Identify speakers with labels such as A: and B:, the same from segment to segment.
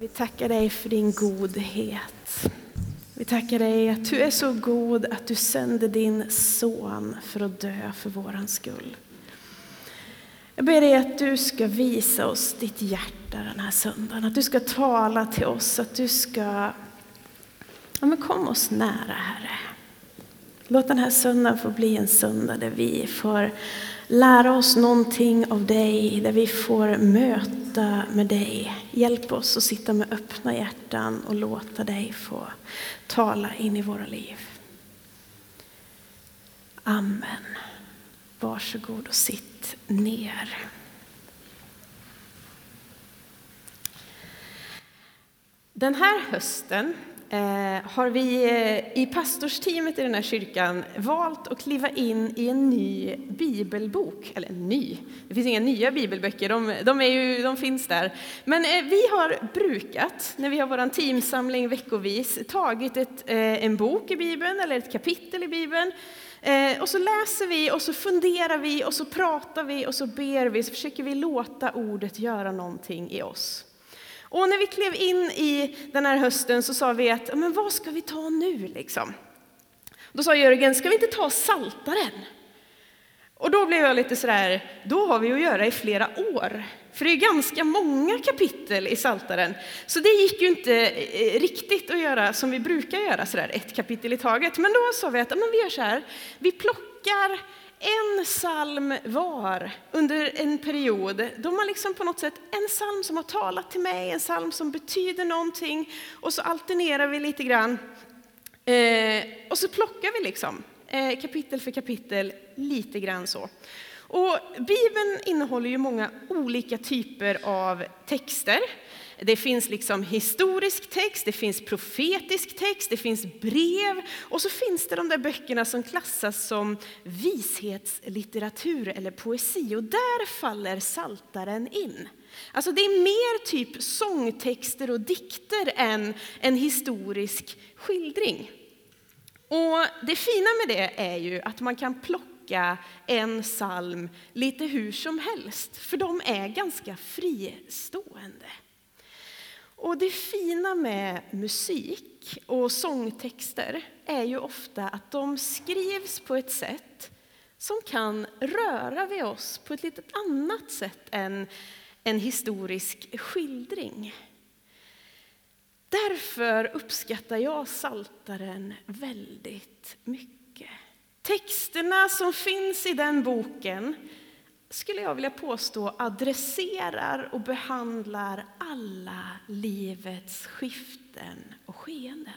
A: vi tackar dig för din godhet. Vi tackar dig att du är så god att du sände din son för att dö för våran skull. Jag ber dig att du ska visa oss ditt hjärta den här söndagen, att du ska tala till oss, att du ska ja, men kom oss nära Herre. Låt den här söndagen få bli en söndag där vi får lära oss någonting av dig, där vi får möta med dig. Hjälp oss att sitta med öppna hjärtan och låta dig få tala in i våra liv. Amen. Varsågod och sitt ner. Den här hösten Eh, har vi eh, i pastorsteamet i den här kyrkan valt att kliva in i en ny bibelbok. Eller ny, det finns inga nya bibelböcker, de, de, är ju, de finns där. Men eh, vi har brukat, när vi har vår teamsamling veckovis, tagit ett, eh, en bok i Bibeln eller ett kapitel i Bibeln. Eh, och så läser vi och så funderar vi och så pratar vi och så ber vi, så försöker vi låta ordet göra någonting i oss. Och när vi klev in i den här hösten så sa vi att, men vad ska vi ta nu liksom? Då sa Jörgen, ska vi inte ta saltaren? Och då blev jag lite sådär, då har vi att göra i flera år. För det är ganska många kapitel i Saltaren. Så det gick ju inte eh, riktigt att göra som vi brukar göra, sådär ett kapitel i taget. Men då sa vi att men vi gör så här, vi plockar en psalm var under en period. De har liksom på något sätt en psalm som har talat till mig, en psalm som betyder någonting och så alternerar vi lite grann. Eh, och så plockar vi liksom eh, kapitel för kapitel lite grann så. Och Bibeln innehåller ju många olika typer av texter. Det finns liksom historisk text, det finns profetisk text, det finns brev och så finns det de där böckerna som klassas som vishetslitteratur eller poesi och där faller saltaren in. Alltså det är mer typ sångtexter och dikter än en historisk skildring. Och det fina med det är ju att man kan plocka en psalm lite hur som helst, för de är ganska fristående. Och det fina med musik och sångtexter är ju ofta att de skrivs på ett sätt som kan röra vid oss på ett lite annat sätt än en historisk skildring. Därför uppskattar jag Saltaren väldigt mycket. Texterna som finns i den boken skulle jag vilja påstå adresserar och behandlar alla livets skiften och skeenden.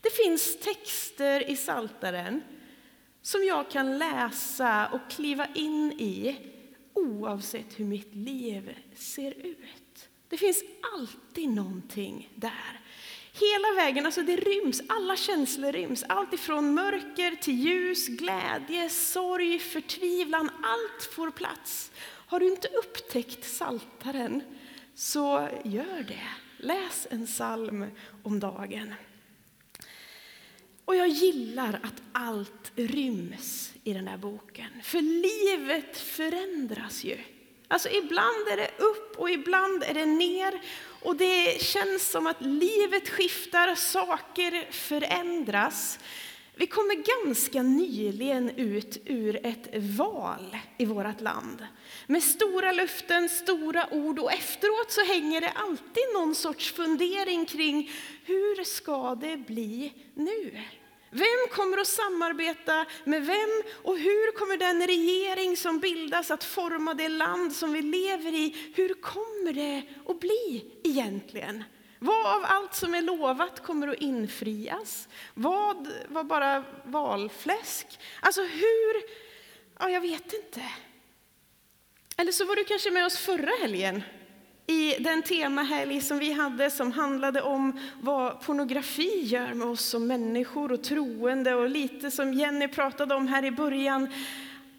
A: Det finns texter i Saltaren som jag kan läsa och kliva in i oavsett hur mitt liv ser ut. Det finns alltid någonting där Hela vägen, alltså det ryms, alla känslor ryms. Allt ifrån mörker till ljus, glädje, sorg, förtvivlan. Allt får plats. Har du inte upptäckt Saltaren så gör det. Läs en psalm om dagen. Och jag gillar att allt ryms i den här boken. För livet förändras ju. Alltså ibland är det upp och ibland är det ner. Och det känns som att livet skiftar, saker förändras. Vi kommer ganska nyligen ut ur ett val i vårt land. Med stora löften, stora ord och efteråt så hänger det alltid någon sorts fundering kring hur ska det bli nu? Vem kommer att samarbeta med vem och hur kommer den regering som bildas att forma det land som vi lever i? Hur kommer det att bli egentligen? Vad av allt som är lovat kommer att infrias? Vad var bara valfläsk? Alltså hur? Ja, jag vet inte. Eller så var du kanske med oss förra helgen i den temahelg som vi hade som handlade om vad pornografi gör med oss som människor och troende och lite som Jenny pratade om här i början,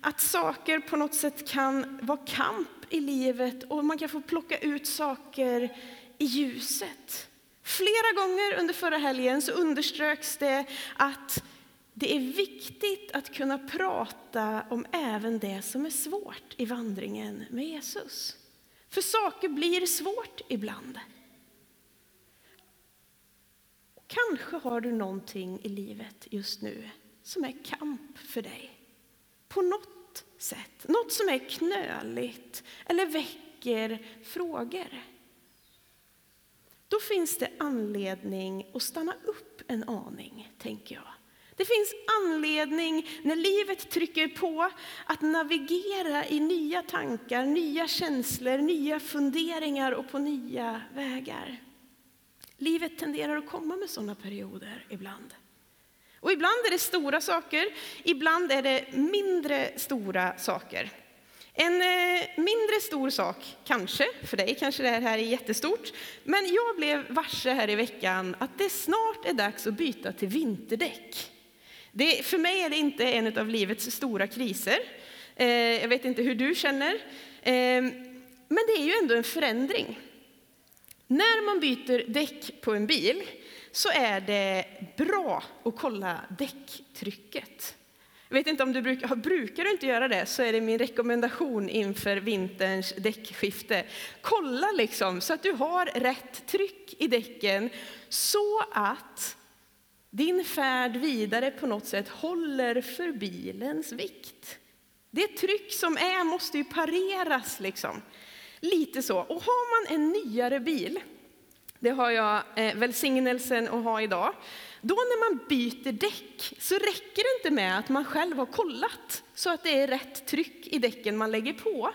A: att saker på något sätt kan vara kamp i livet och man kan få plocka ut saker i ljuset. Flera gånger under förra helgen så underströks det att det är viktigt att kunna prata om även det som är svårt i vandringen med Jesus. För saker blir svårt ibland. kanske har du någonting i livet just nu som är kamp för dig. På något sätt. Något som är knöligt eller väcker frågor. Då finns det anledning att stanna upp en aning, tänker jag. Det finns anledning när livet trycker på att navigera i nya tankar, nya känslor, nya funderingar och på nya vägar. Livet tenderar att komma med sådana perioder ibland. Och ibland är det stora saker, ibland är det mindre stora saker. En eh, mindre stor sak, kanske, för dig kanske det här är jättestort, men jag blev varse här i veckan att det snart är dags att byta till vinterdäck. Det, för mig är det inte en av livets stora kriser. Eh, jag vet inte hur du känner. Eh, men det är ju ändå en förändring. När man byter däck på en bil så är det bra att kolla däcktrycket. Jag vet inte om du brukar, brukar du inte göra det så är det min rekommendation inför vinterns däckskifte. Kolla liksom så att du har rätt tryck i däcken så att din färd vidare på något sätt håller för bilens vikt. Det tryck som är måste ju pareras liksom. Lite så. Och har man en nyare bil, det har jag eh, välsignelsen att ha idag, då när man byter däck så räcker det inte med att man själv har kollat så att det är rätt tryck i däcken man lägger på.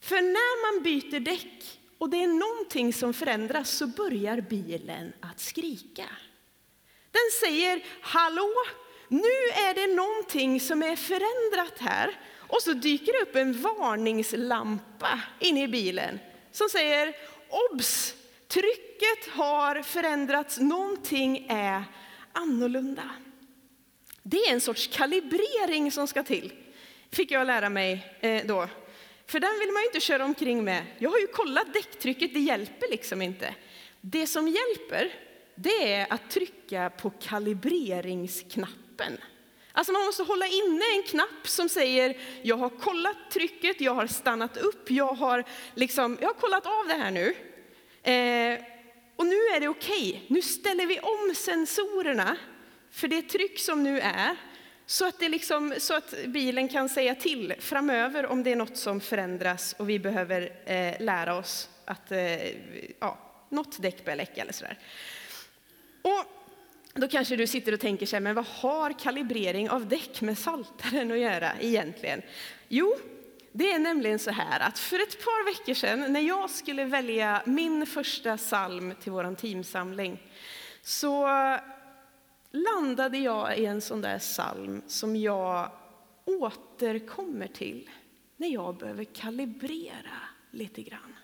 A: För när man byter däck och det är någonting som förändras så börjar bilen att skrika. Den säger hallå, nu är det någonting som är förändrat här. Och så dyker det upp en varningslampa inne i bilen som säger obs, trycket har förändrats, någonting är annorlunda. Det är en sorts kalibrering som ska till, fick jag lära mig eh, då. För den vill man ju inte köra omkring med. Jag har ju kollat däcktrycket, det hjälper liksom inte. Det som hjälper, det är att trycka på kalibreringsknappen. Alltså man måste hålla inne en knapp som säger jag har kollat trycket, jag har stannat upp, jag har, liksom, jag har kollat av det här nu. Eh, och nu är det okej, okay. nu ställer vi om sensorerna för det tryck som nu är så att, det liksom, så att bilen kan säga till framöver om det är något som förändras och vi behöver eh, lära oss att eh, ja, något däck börjar läcka eller sådär. Och då kanske du sitter och tänker sig, men vad har kalibrering av däck med saltaren att göra egentligen? Jo, det är nämligen så här att för ett par veckor sedan när jag skulle välja min första psalm till vår teamsamling så landade jag i en sån där psalm som jag återkommer till när jag behöver kalibrera lite grann.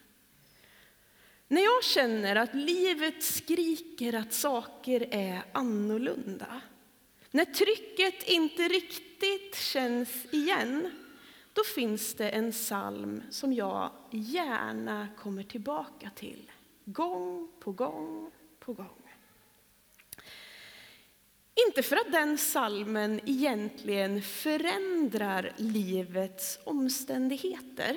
A: När jag känner att livet skriker att saker är annorlunda, när trycket inte riktigt känns igen, då finns det en psalm som jag gärna kommer tillbaka till, gång på gång på gång. Inte för att den salmen egentligen förändrar livets omständigheter,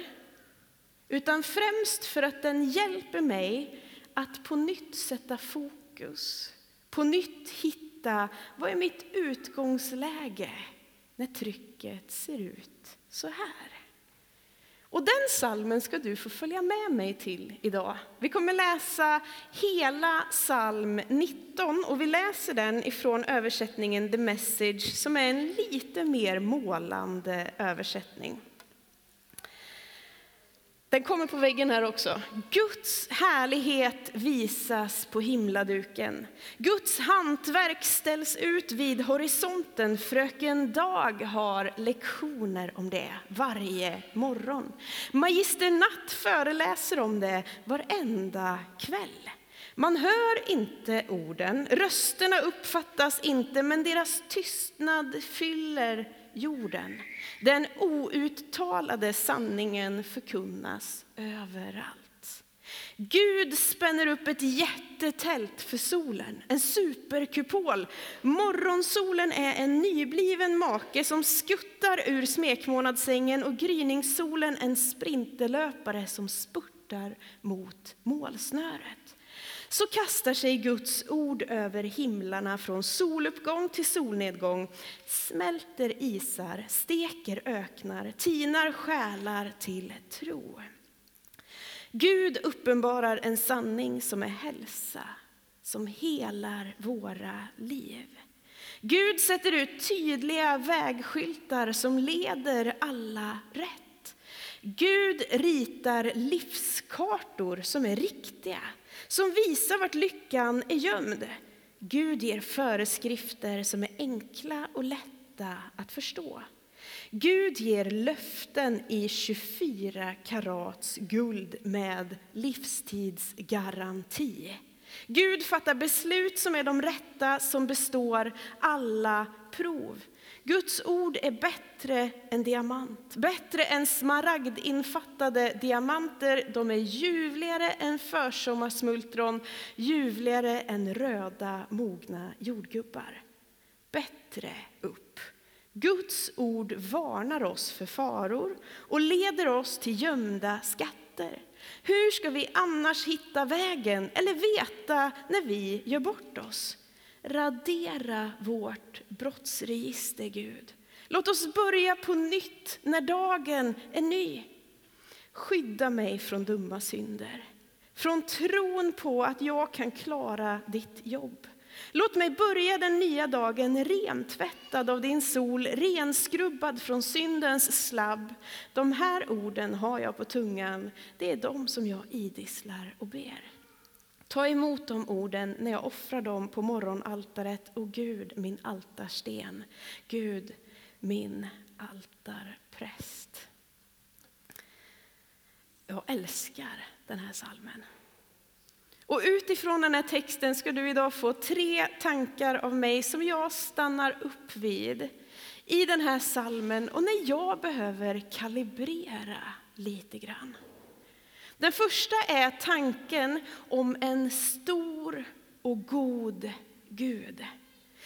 A: utan främst för att den hjälper mig att på nytt sätta fokus, på nytt hitta vad är mitt utgångsläge när trycket ser ut så här. Och den salmen ska du få följa med mig till idag. Vi kommer läsa hela psalm 19 och vi läser den ifrån översättningen The Message som är en lite mer målande översättning. Den kommer på väggen här också. Guds härlighet visas på himladuken. Guds hantverk ställs ut vid horisonten. Fröken Dag har lektioner om det varje morgon. Magister Natt föreläser om det varenda kväll. Man hör inte orden, rösterna uppfattas inte, men deras tystnad fyller jorden. Den outtalade sanningen förkunnas överallt. Gud spänner upp ett jättetält för solen, en superkupol. Morgonsolen är en nybliven make som skuttar ur smekmånadssängen och gryningssolen en sprinterlöpare som spurtar mot målsnöret så kastar sig Guds ord över himlarna från soluppgång till solnedgång, smälter isar, steker öknar, tinar själar till tro. Gud uppenbarar en sanning som är hälsa, som helar våra liv. Gud sätter ut tydliga vägskyltar som leder alla rätt. Gud ritar livskartor som är riktiga, som visar vart lyckan är gömd. Gud ger föreskrifter som är enkla och lätta att förstå. Gud ger löften i 24 karats guld med livstidsgaranti. Gud fattar beslut som är de rätta, som består alla prov. Guds ord är bättre än diamant, bättre än smaragdinfattade diamanter. De är ljuvligare än försommarsmultron, ljuvligare än röda mogna jordgubbar. Bättre upp. Guds ord varnar oss för faror och leder oss till gömda skatter. Hur ska vi annars hitta vägen eller veta när vi gör bort oss? Radera vårt brottsregister, Gud. Låt oss börja på nytt när dagen är ny. Skydda mig från dumma synder, från tron på att jag kan klara ditt jobb. Låt mig börja den nya dagen rentvättad av din sol, renskrubbad från syndens slabb. De här orden har jag på tungan, det är de som jag idisslar och ber. Ta emot de orden när jag offrar dem på morgonaltaret. Och Gud, min altarsten. Gud, min altarpräst. Jag älskar den här salmen. Och utifrån den här texten ska du idag få tre tankar av mig som jag stannar upp vid i den här salmen och när jag behöver kalibrera lite grann. Den första är tanken om en stor och god Gud.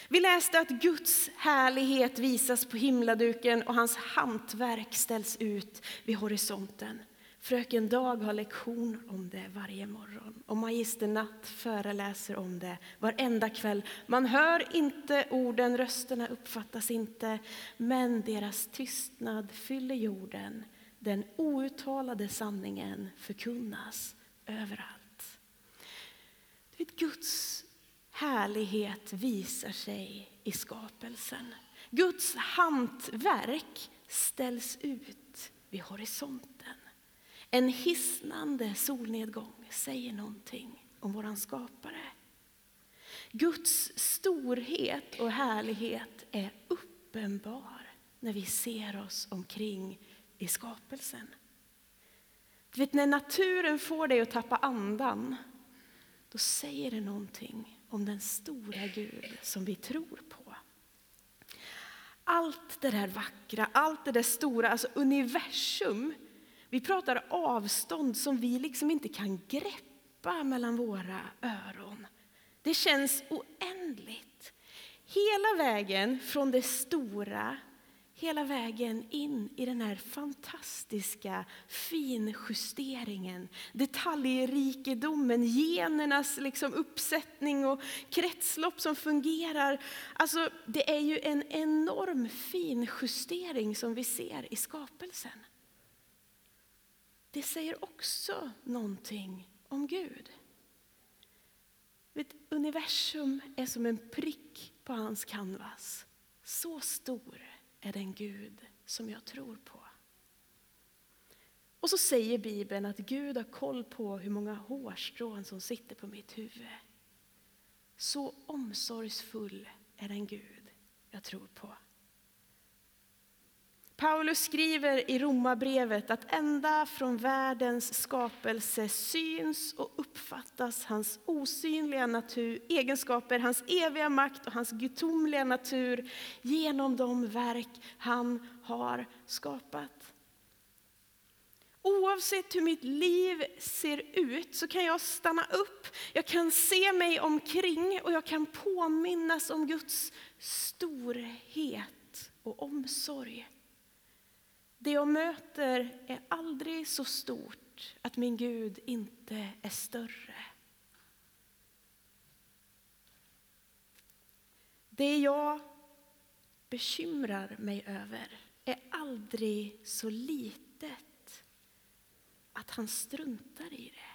A: Vi läste att Guds härlighet visas på himladuken och hans hantverk ställs ut vid horisonten. Fröken Dag har lektion om det varje morgon och magister Natt föreläser om det varenda kväll. Man hör inte orden, rösterna uppfattas inte, men deras tystnad fyller jorden. Den outtalade sanningen förkunnas överallt. Vet, Guds härlighet visar sig i skapelsen. Guds hantverk ställs ut vid horisonten. En hisnande solnedgång säger någonting om våran skapare. Guds storhet och härlighet är uppenbar när vi ser oss omkring i skapelsen. Du vet, när naturen får dig att tappa andan, då säger det någonting om den stora Gud som vi tror på. Allt det där vackra, allt det där stora, alltså universum vi pratar avstånd som vi liksom inte kan greppa mellan våra öron. Det känns oändligt. Hela vägen från det stora, hela vägen in i den här fantastiska finjusteringen, detaljrikedomen, genernas liksom uppsättning och kretslopp som fungerar. Alltså, det är ju en enorm finjustering som vi ser i skapelsen det säger också någonting om Gud. Universum är som en prick på hans canvas. Så stor är den Gud som jag tror på. Och så säger Bibeln att Gud har koll på hur många hårstrån som sitter på mitt huvud. Så omsorgsfull är den Gud jag tror på. Paulus skriver i Romarbrevet att ända från världens skapelse syns och uppfattas hans osynliga natur, egenskaper, hans eviga makt och hans gudomliga natur genom de verk han har skapat. Oavsett hur mitt liv ser ut så kan jag stanna upp, jag kan se mig omkring och jag kan påminnas om Guds storhet och omsorg. Det jag möter är aldrig så stort att min Gud inte är större. Det jag bekymrar mig över är aldrig så litet att han struntar i det.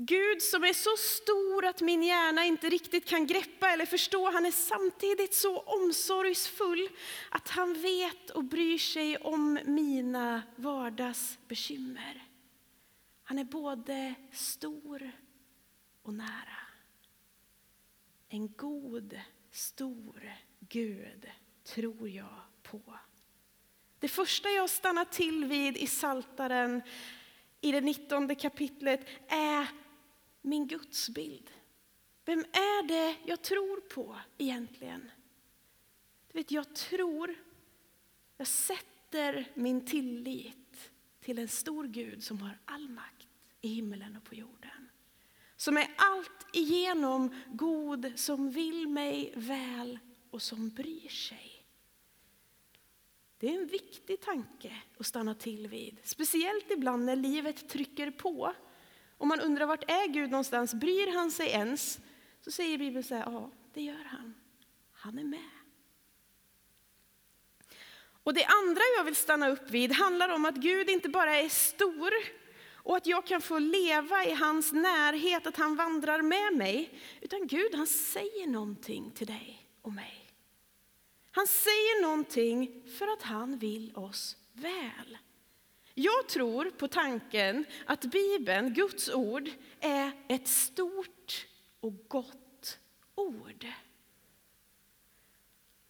A: Gud som är så stor att min hjärna inte riktigt kan greppa eller förstå, han är samtidigt så omsorgsfull att han vet och bryr sig om mina vardagsbekymmer. Han är både stor och nära. En god, stor Gud tror jag på. Det första jag stannar till vid i Saltaren i det 19 kapitlet är min gudsbild. Vem är det jag tror på egentligen? Du vet, jag tror, jag sätter min tillit till en stor Gud som har all makt i himmelen och på jorden. Som är allt igenom god, som vill mig väl och som bryr sig. Det är en viktig tanke att stanna till vid. Speciellt ibland när livet trycker på. Om man undrar vart är Gud någonstans, bryr han sig ens? Så säger Bibeln så här, ja det gör han. Han är med. Och det andra jag vill stanna upp vid handlar om att Gud inte bara är stor och att jag kan få leva i hans närhet, att han vandrar med mig. Utan Gud han säger någonting till dig och mig. Han säger någonting för att han vill oss väl. Jag tror på tanken att Bibeln, Guds ord, är ett stort och gott ord.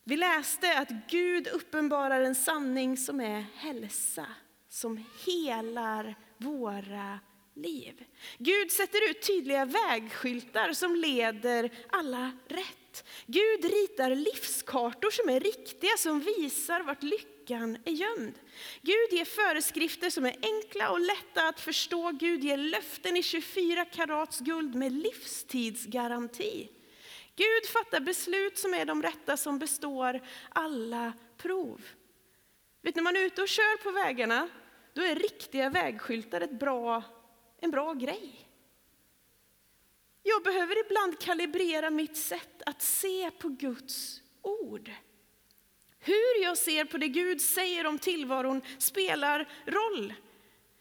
A: Vi läste att Gud uppenbarar en sanning som är hälsa, som helar våra liv. Gud sätter ut tydliga vägskyltar som leder alla rätt rätt. Gud ritar livskartor som är riktiga, som visar vart lyckan är gömd. Gud ger föreskrifter som är enkla och lätta att förstå. Gud ger löften i 24 karats guld med livstidsgaranti. Gud fattar beslut som är de rätta, som består alla prov. Vet, när man är ute och kör på vägarna, då är riktiga vägskyltar ett bra, en bra grej. Jag behöver ibland kalibrera mitt sätt att se på Guds ord. Hur jag ser på det Gud säger om tillvaron spelar roll.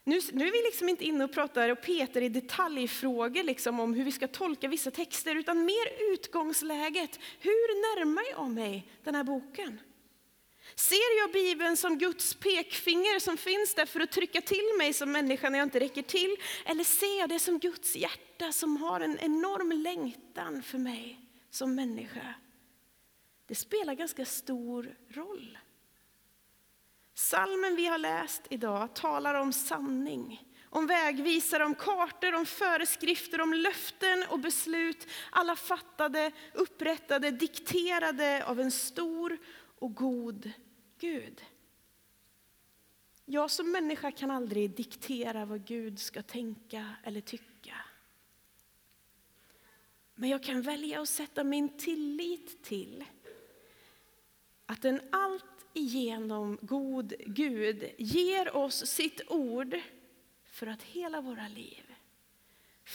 A: Nu, nu är vi liksom inte inne och pratar och petar i detaljfrågor liksom om hur vi ska tolka vissa texter, utan mer utgångsläget. Hur närmar jag mig den här boken? Ser jag Bibeln som Guds pekfinger som finns där för att trycka till mig som människa när jag inte räcker till? Eller ser jag det som Guds hjärta som har en enorm längtan för mig som människa? Det spelar ganska stor roll. Salmen vi har läst idag talar om sanning, om vägvisare, om kartor, om föreskrifter, om löften och beslut. Alla fattade, upprättade, dikterade av en stor och god Gud. Jag som människa kan aldrig diktera vad Gud ska tänka eller tycka. Men jag kan välja att sätta min tillit till att en allt igenom god Gud ger oss sitt ord för att hela våra liv.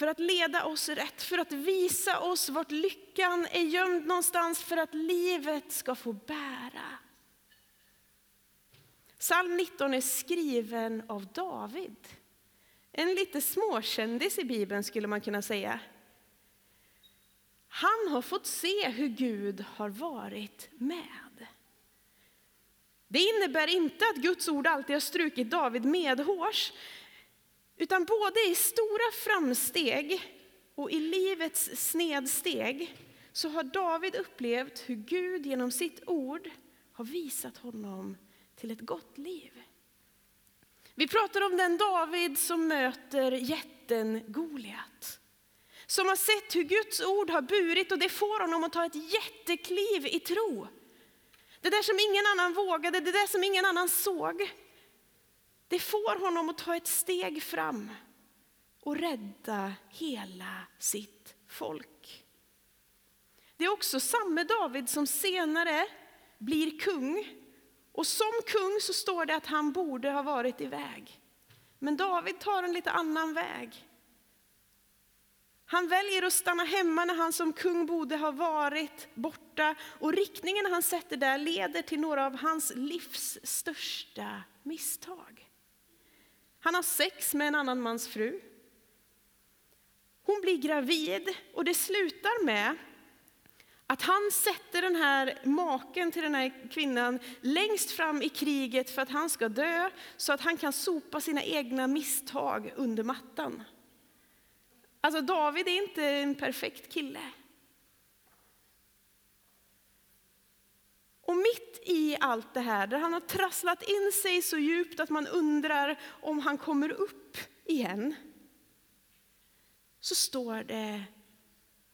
A: För att leda oss rätt, för att visa oss vart lyckan är gömd någonstans, för att livet ska få bära. Psalm 19 är skriven av David. En lite småkändis i Bibeln skulle man kunna säga. Han har fått se hur Gud har varit med. Det innebär inte att Guds ord alltid har strukit David medhårs, utan både i stora framsteg och i livets snedsteg så har David upplevt hur Gud genom sitt ord har visat honom till ett gott liv. Vi pratar om den David som möter jätten Goliat. Som har sett hur Guds ord har burit och det får honom att ta ett jättekliv i tro. Det där som ingen annan vågade, det där som ingen annan såg. Det får honom att ta ett steg fram och rädda hela sitt folk. Det är också samme David som senare blir kung och som kung så står det att han borde ha varit iväg. Men David tar en lite annan väg. Han väljer att stanna hemma när han som kung borde ha varit borta. Och riktningen han sätter där leder till några av hans livs största misstag. Han har sex med en annan mans fru. Hon blir gravid och det slutar med att han sätter den här maken till den här kvinnan längst fram i kriget för att han ska dö, så att han kan sopa sina egna misstag under mattan. Alltså David är inte en perfekt kille. Och mitt i allt det här, där han har trasslat in sig så djupt att man undrar om han kommer upp igen, så står det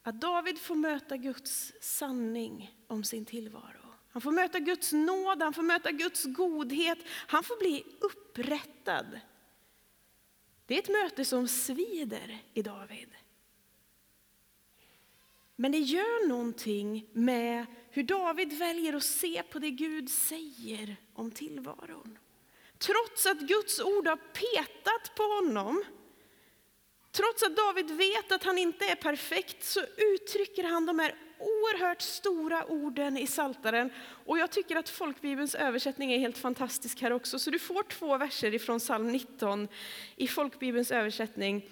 A: att David får möta Guds sanning om sin tillvaro. Han får möta Guds nåd, han får möta Guds godhet, han får bli upprättad. Det är ett möte som svider i David. Men det gör någonting med hur David väljer att se på det Gud säger om tillvaron. Trots att Guds ord har petat på honom Trots att David vet att han inte är perfekt så uttrycker han de här oerhört stora orden i Saltaren. Och jag tycker att folkbibelns översättning är helt fantastisk här också. Så du får två verser ifrån psalm 19 i folkbibelns översättning.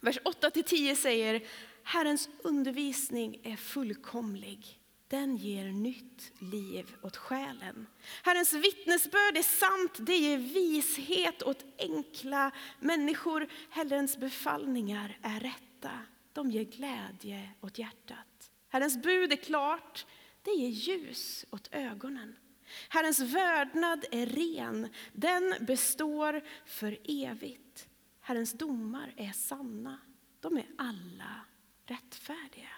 A: Vers 8-10 säger Herrens undervisning är fullkomlig. Den ger nytt liv åt själen. Herrens vittnesbörd är sant, det ger vishet åt enkla människor. Herrens befallningar är rätta, de ger glädje åt hjärtat. Herrens bud är klart, det ger ljus åt ögonen. Herrens värdnad är ren, den består för evigt. Herrens domar är sanna, de är alla rättfärdiga.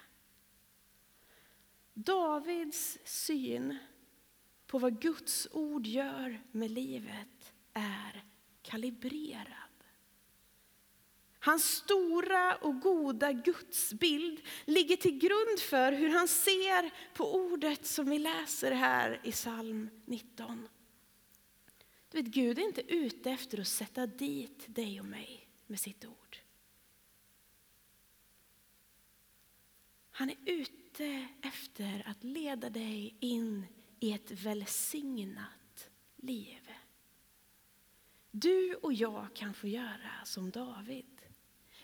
A: Davids syn på vad Guds ord gör med livet är kalibrerad. Hans stora och goda gudsbild ligger till grund för hur han ser på ordet som vi läser här i psalm 19. Du vet, Gud är inte ute efter att sätta dit dig och mig med sitt ord. Han är ute efter att leda dig in i ett välsignat liv. Du och jag kan få göra som David.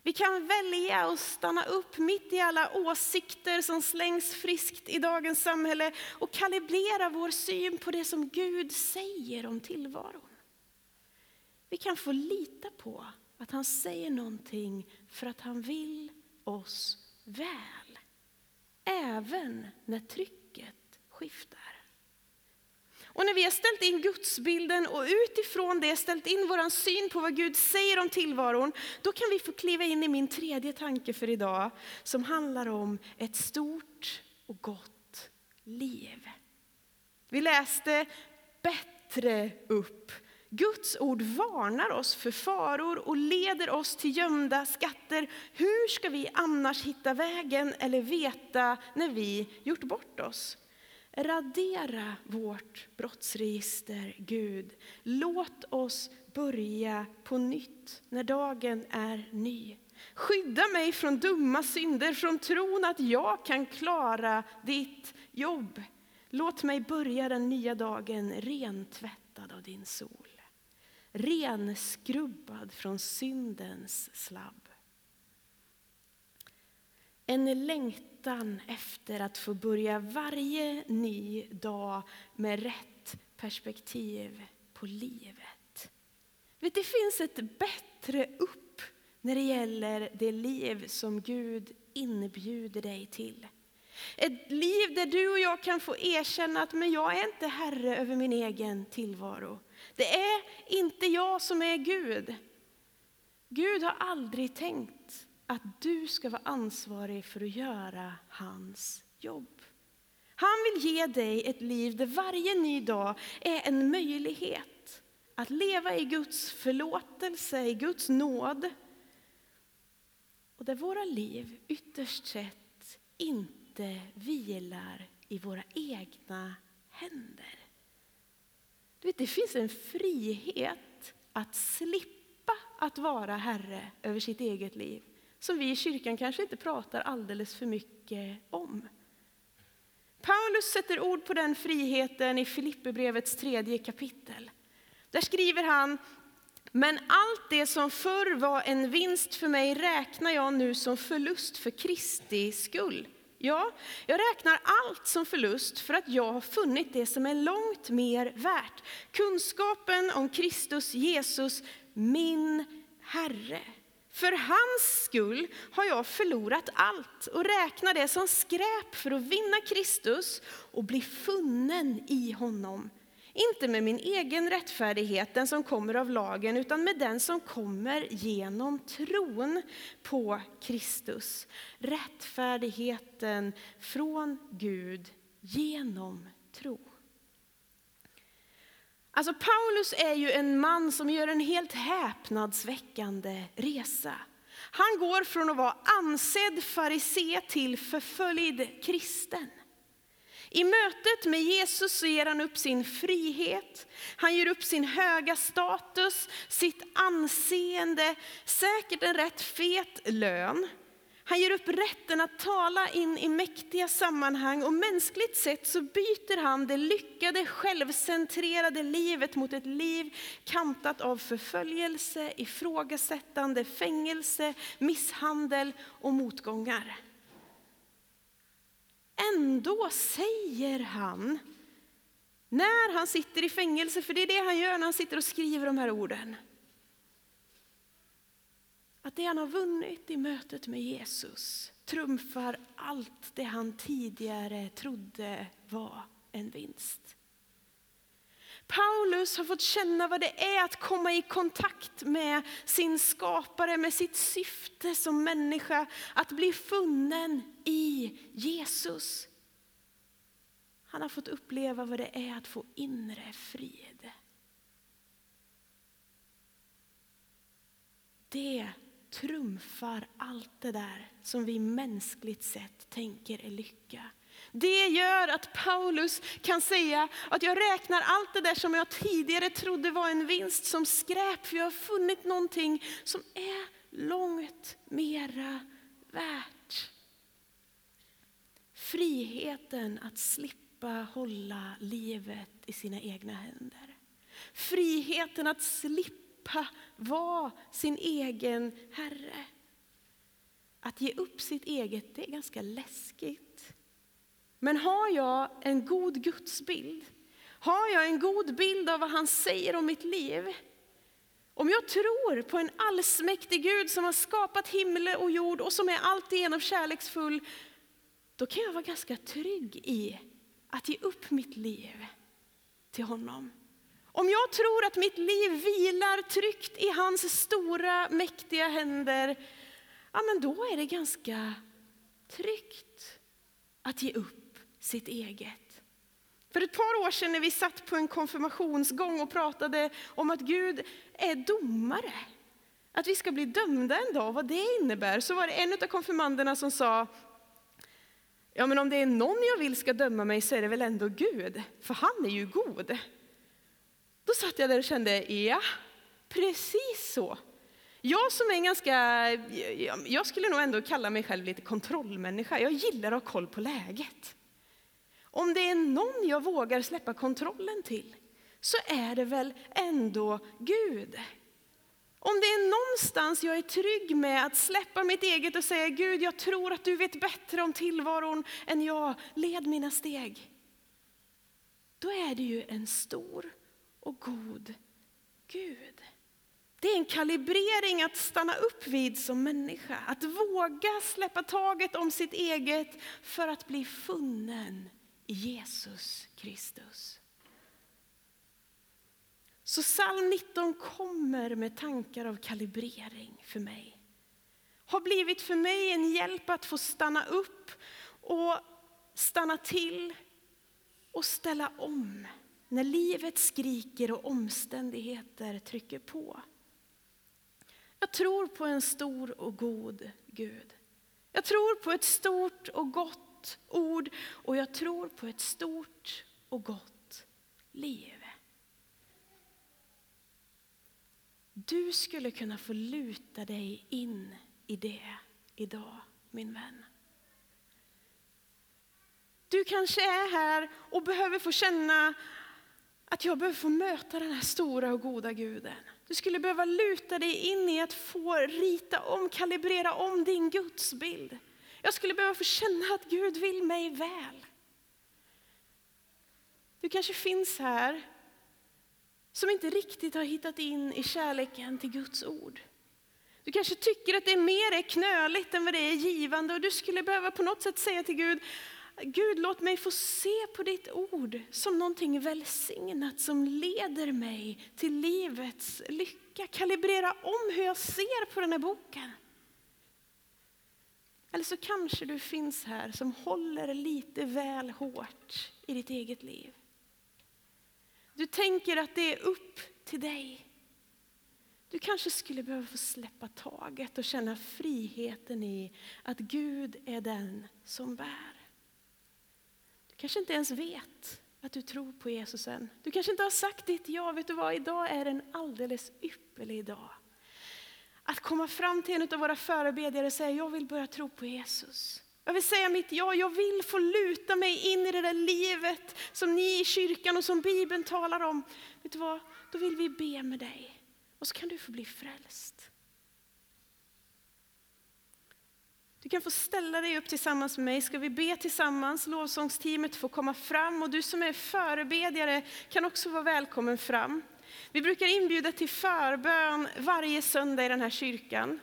A: Vi kan välja att stanna upp mitt i alla åsikter som slängs friskt i dagens samhälle och kalibrera vår syn på det som Gud säger om tillvaron. Vi kan få lita på att han säger någonting för att han vill oss väl även när trycket skiftar. Och när vi har ställt in gudsbilden och utifrån det ställt in vår syn på vad Gud säger om tillvaron, då kan vi få kliva in i min tredje tanke för idag, som handlar om ett stort och gott liv. Vi läste bättre upp Guds ord varnar oss för faror och leder oss till gömda skatter. Hur ska vi annars hitta vägen eller veta när vi gjort bort oss? Radera vårt brottsregister, Gud. Låt oss börja på nytt när dagen är ny. Skydda mig från dumma synder, från tron att jag kan klara ditt jobb. Låt mig börja den nya dagen rentvättad av din sol renskrubbad från syndens slabb. En längtan efter att få börja varje ny dag med rätt perspektiv på livet. Vet, det finns ett bättre upp när det gäller det liv som Gud inbjuder dig till. Ett liv där du och jag kan få erkänna att men jag är inte herre över min egen tillvaro. Det är inte jag som är Gud. Gud har aldrig tänkt att du ska vara ansvarig för att göra hans jobb. Han vill ge dig ett liv där varje ny dag är en möjlighet att leva i Guds förlåtelse, i Guds nåd. Och där våra liv ytterst sett inte vilar i våra egna händer. Du vet, det finns en frihet att slippa att vara herre över sitt eget liv som vi i kyrkan kanske inte pratar alldeles för mycket om. Paulus sätter ord på den friheten i Filipperbrevets tredje kapitel. Där skriver han, men allt det som förr var en vinst för mig räknar jag nu som förlust för Kristi skull. Ja, jag räknar allt som förlust för att jag har funnit det som är långt mer värt. Kunskapen om Kristus Jesus, min Herre. För hans skull har jag förlorat allt och räknar det som skräp för att vinna Kristus och bli funnen i honom. Inte med min egen rättfärdighet, den som kommer av lagen, utan med den som kommer genom tron på Kristus. Rättfärdigheten från Gud genom tro. Alltså Paulus är ju en man som gör en helt häpnadsväckande resa. Han går från att vara ansedd farisé till förföljd kristen. I mötet med Jesus så ger han upp sin frihet, han ger upp sin höga status, sitt anseende, säkert en rätt fet lön. Han ger upp rätten att tala in i mäktiga sammanhang och mänskligt sett så byter han det lyckade självcentrerade livet mot ett liv kantat av förföljelse, ifrågasättande, fängelse, misshandel och motgångar. Ändå säger han, när han sitter i fängelse, för det är det han gör när han sitter och skriver de här orden. Att det han har vunnit i mötet med Jesus trumfar allt det han tidigare trodde var en vinst. Paulus har fått känna vad det är att komma i kontakt med sin skapare, med sitt syfte som människa, att bli funnen i Jesus. Han har fått uppleva vad det är att få inre frid. Det trumfar allt det där som vi mänskligt sett tänker är lycka. Det gör att Paulus kan säga att jag räknar allt det där som jag tidigare trodde var en vinst som skräp, för jag har funnit någonting som är långt mera värt. Friheten att slippa hålla livet i sina egna händer. Friheten att slippa vara sin egen herre. Att ge upp sitt eget, det är ganska läskigt. Men har jag en god gudsbild, har jag en god bild av vad han säger om mitt liv, om jag tror på en allsmäktig Gud som har skapat himmel och jord och som är alltigenom kärleksfull, då kan jag vara ganska trygg i att ge upp mitt liv till honom. Om jag tror att mitt liv vilar tryggt i hans stora, mäktiga händer, ja men då är det ganska tryggt att ge upp sitt eget. För ett par år sedan när vi satt på en konfirmationsgång och pratade om att Gud är domare, att vi ska bli dömda en dag, vad det innebär, så var det en av konfirmanderna som sa, ja men om det är någon jag vill ska döma mig så är det väl ändå Gud, för han är ju god. Då satt jag där och kände, ja, precis så. Jag som är ganska, jag skulle nog ändå kalla mig själv lite kontrollmänniska, jag gillar att ha koll på läget. Om det är någon jag vågar släppa kontrollen till så är det väl ändå Gud. Om det är någonstans jag är trygg med att släppa mitt eget och säga Gud, jag tror att du vet bättre om tillvaron än jag, led mina steg. Då är det ju en stor och god Gud. Det är en kalibrering att stanna upp vid som människa, att våga släppa taget om sitt eget för att bli funnen Jesus Kristus. Så psalm 19 kommer med tankar av kalibrering för mig. Har blivit för mig en hjälp att få stanna upp och stanna till och ställa om när livet skriker och omständigheter trycker på. Jag tror på en stor och god Gud. Jag tror på ett stort och gott ord och jag tror på ett stort och gott liv. Du skulle kunna få luta dig in i det idag, min vän. Du kanske är här och behöver få känna att jag behöver få möta den här stora och goda guden. Du skulle behöva luta dig in i att få rita om, kalibrera om din gudsbild. Jag skulle behöva få känna att Gud vill mig väl. Du kanske finns här som inte riktigt har hittat in i kärleken till Guds ord. Du kanske tycker att det är mer är knöligt än vad det är givande och du skulle behöva på något sätt säga till Gud, Gud låt mig få se på ditt ord som någonting välsignat som leder mig till livets lycka. Kalibrera om hur jag ser på den här boken. Eller så kanske du finns här som håller lite väl hårt i ditt eget liv. Du tänker att det är upp till dig. Du kanske skulle behöva få släppa taget och känna friheten i att Gud är den som bär. Du kanske inte ens vet att du tror på Jesus än. Du kanske inte har sagt ditt ja. Vet du vad, idag är en alldeles ypperlig dag. Att komma fram till en av våra förebedjare och säga, jag vill börja tro på Jesus. Jag vill säga mitt ja, jag vill få luta mig in i det där livet som ni i kyrkan och som Bibeln talar om. Vet du vad, då vill vi be med dig. Och så kan du få bli frälst. Du kan få ställa dig upp tillsammans med mig, ska vi be tillsammans. Lovsångsteamet får komma fram och du som är förebedjare kan också vara välkommen fram. Vi brukar inbjuda till förbön varje söndag i den här kyrkan.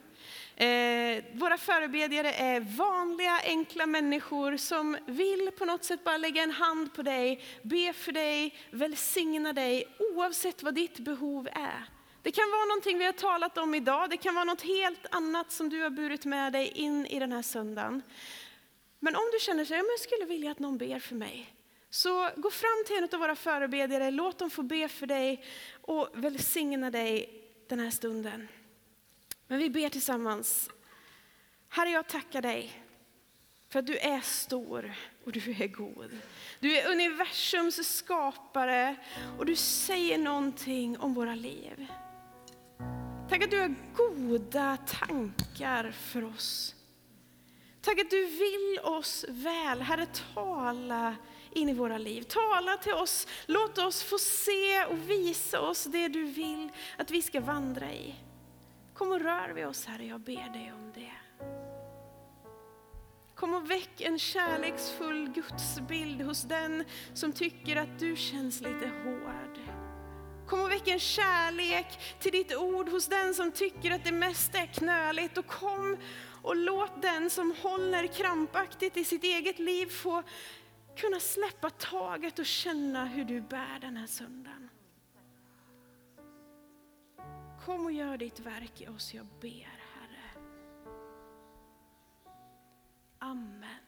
A: Eh, våra förebedjare är vanliga, enkla människor som vill på något sätt bara lägga en hand på dig, be för dig, välsigna dig oavsett vad ditt behov är. Det kan vara någonting vi har talat om idag, det kan vara något helt annat som du har burit med dig in i den här söndagen. Men om du känner sig, ja, jag skulle vilja att någon ber för mig, så gå fram till en av våra förebedjare, låt dem få be för dig och välsigna dig den här stunden. Men vi ber tillsammans. Herre, jag tackar dig för att du är stor och du är god. Du är universums skapare och du säger någonting om våra liv. Tack att du har goda tankar för oss. Tack att du vill oss väl. Herre, tala in i våra liv. Tala till oss, låt oss få se och visa oss det du vill att vi ska vandra i. Kom och rör vid oss Herre, jag ber dig om det. Kom och väck en kärleksfull gudsbild hos den som tycker att du känns lite hård. Kom och väck en kärlek till ditt ord hos den som tycker att det mesta är knöligt. Och kom och låt den som håller krampaktigt i sitt eget liv få kunna släppa taget och känna hur du bär den här söndagen. Kom och gör ditt verk i oss, jag ber Herre. Amen.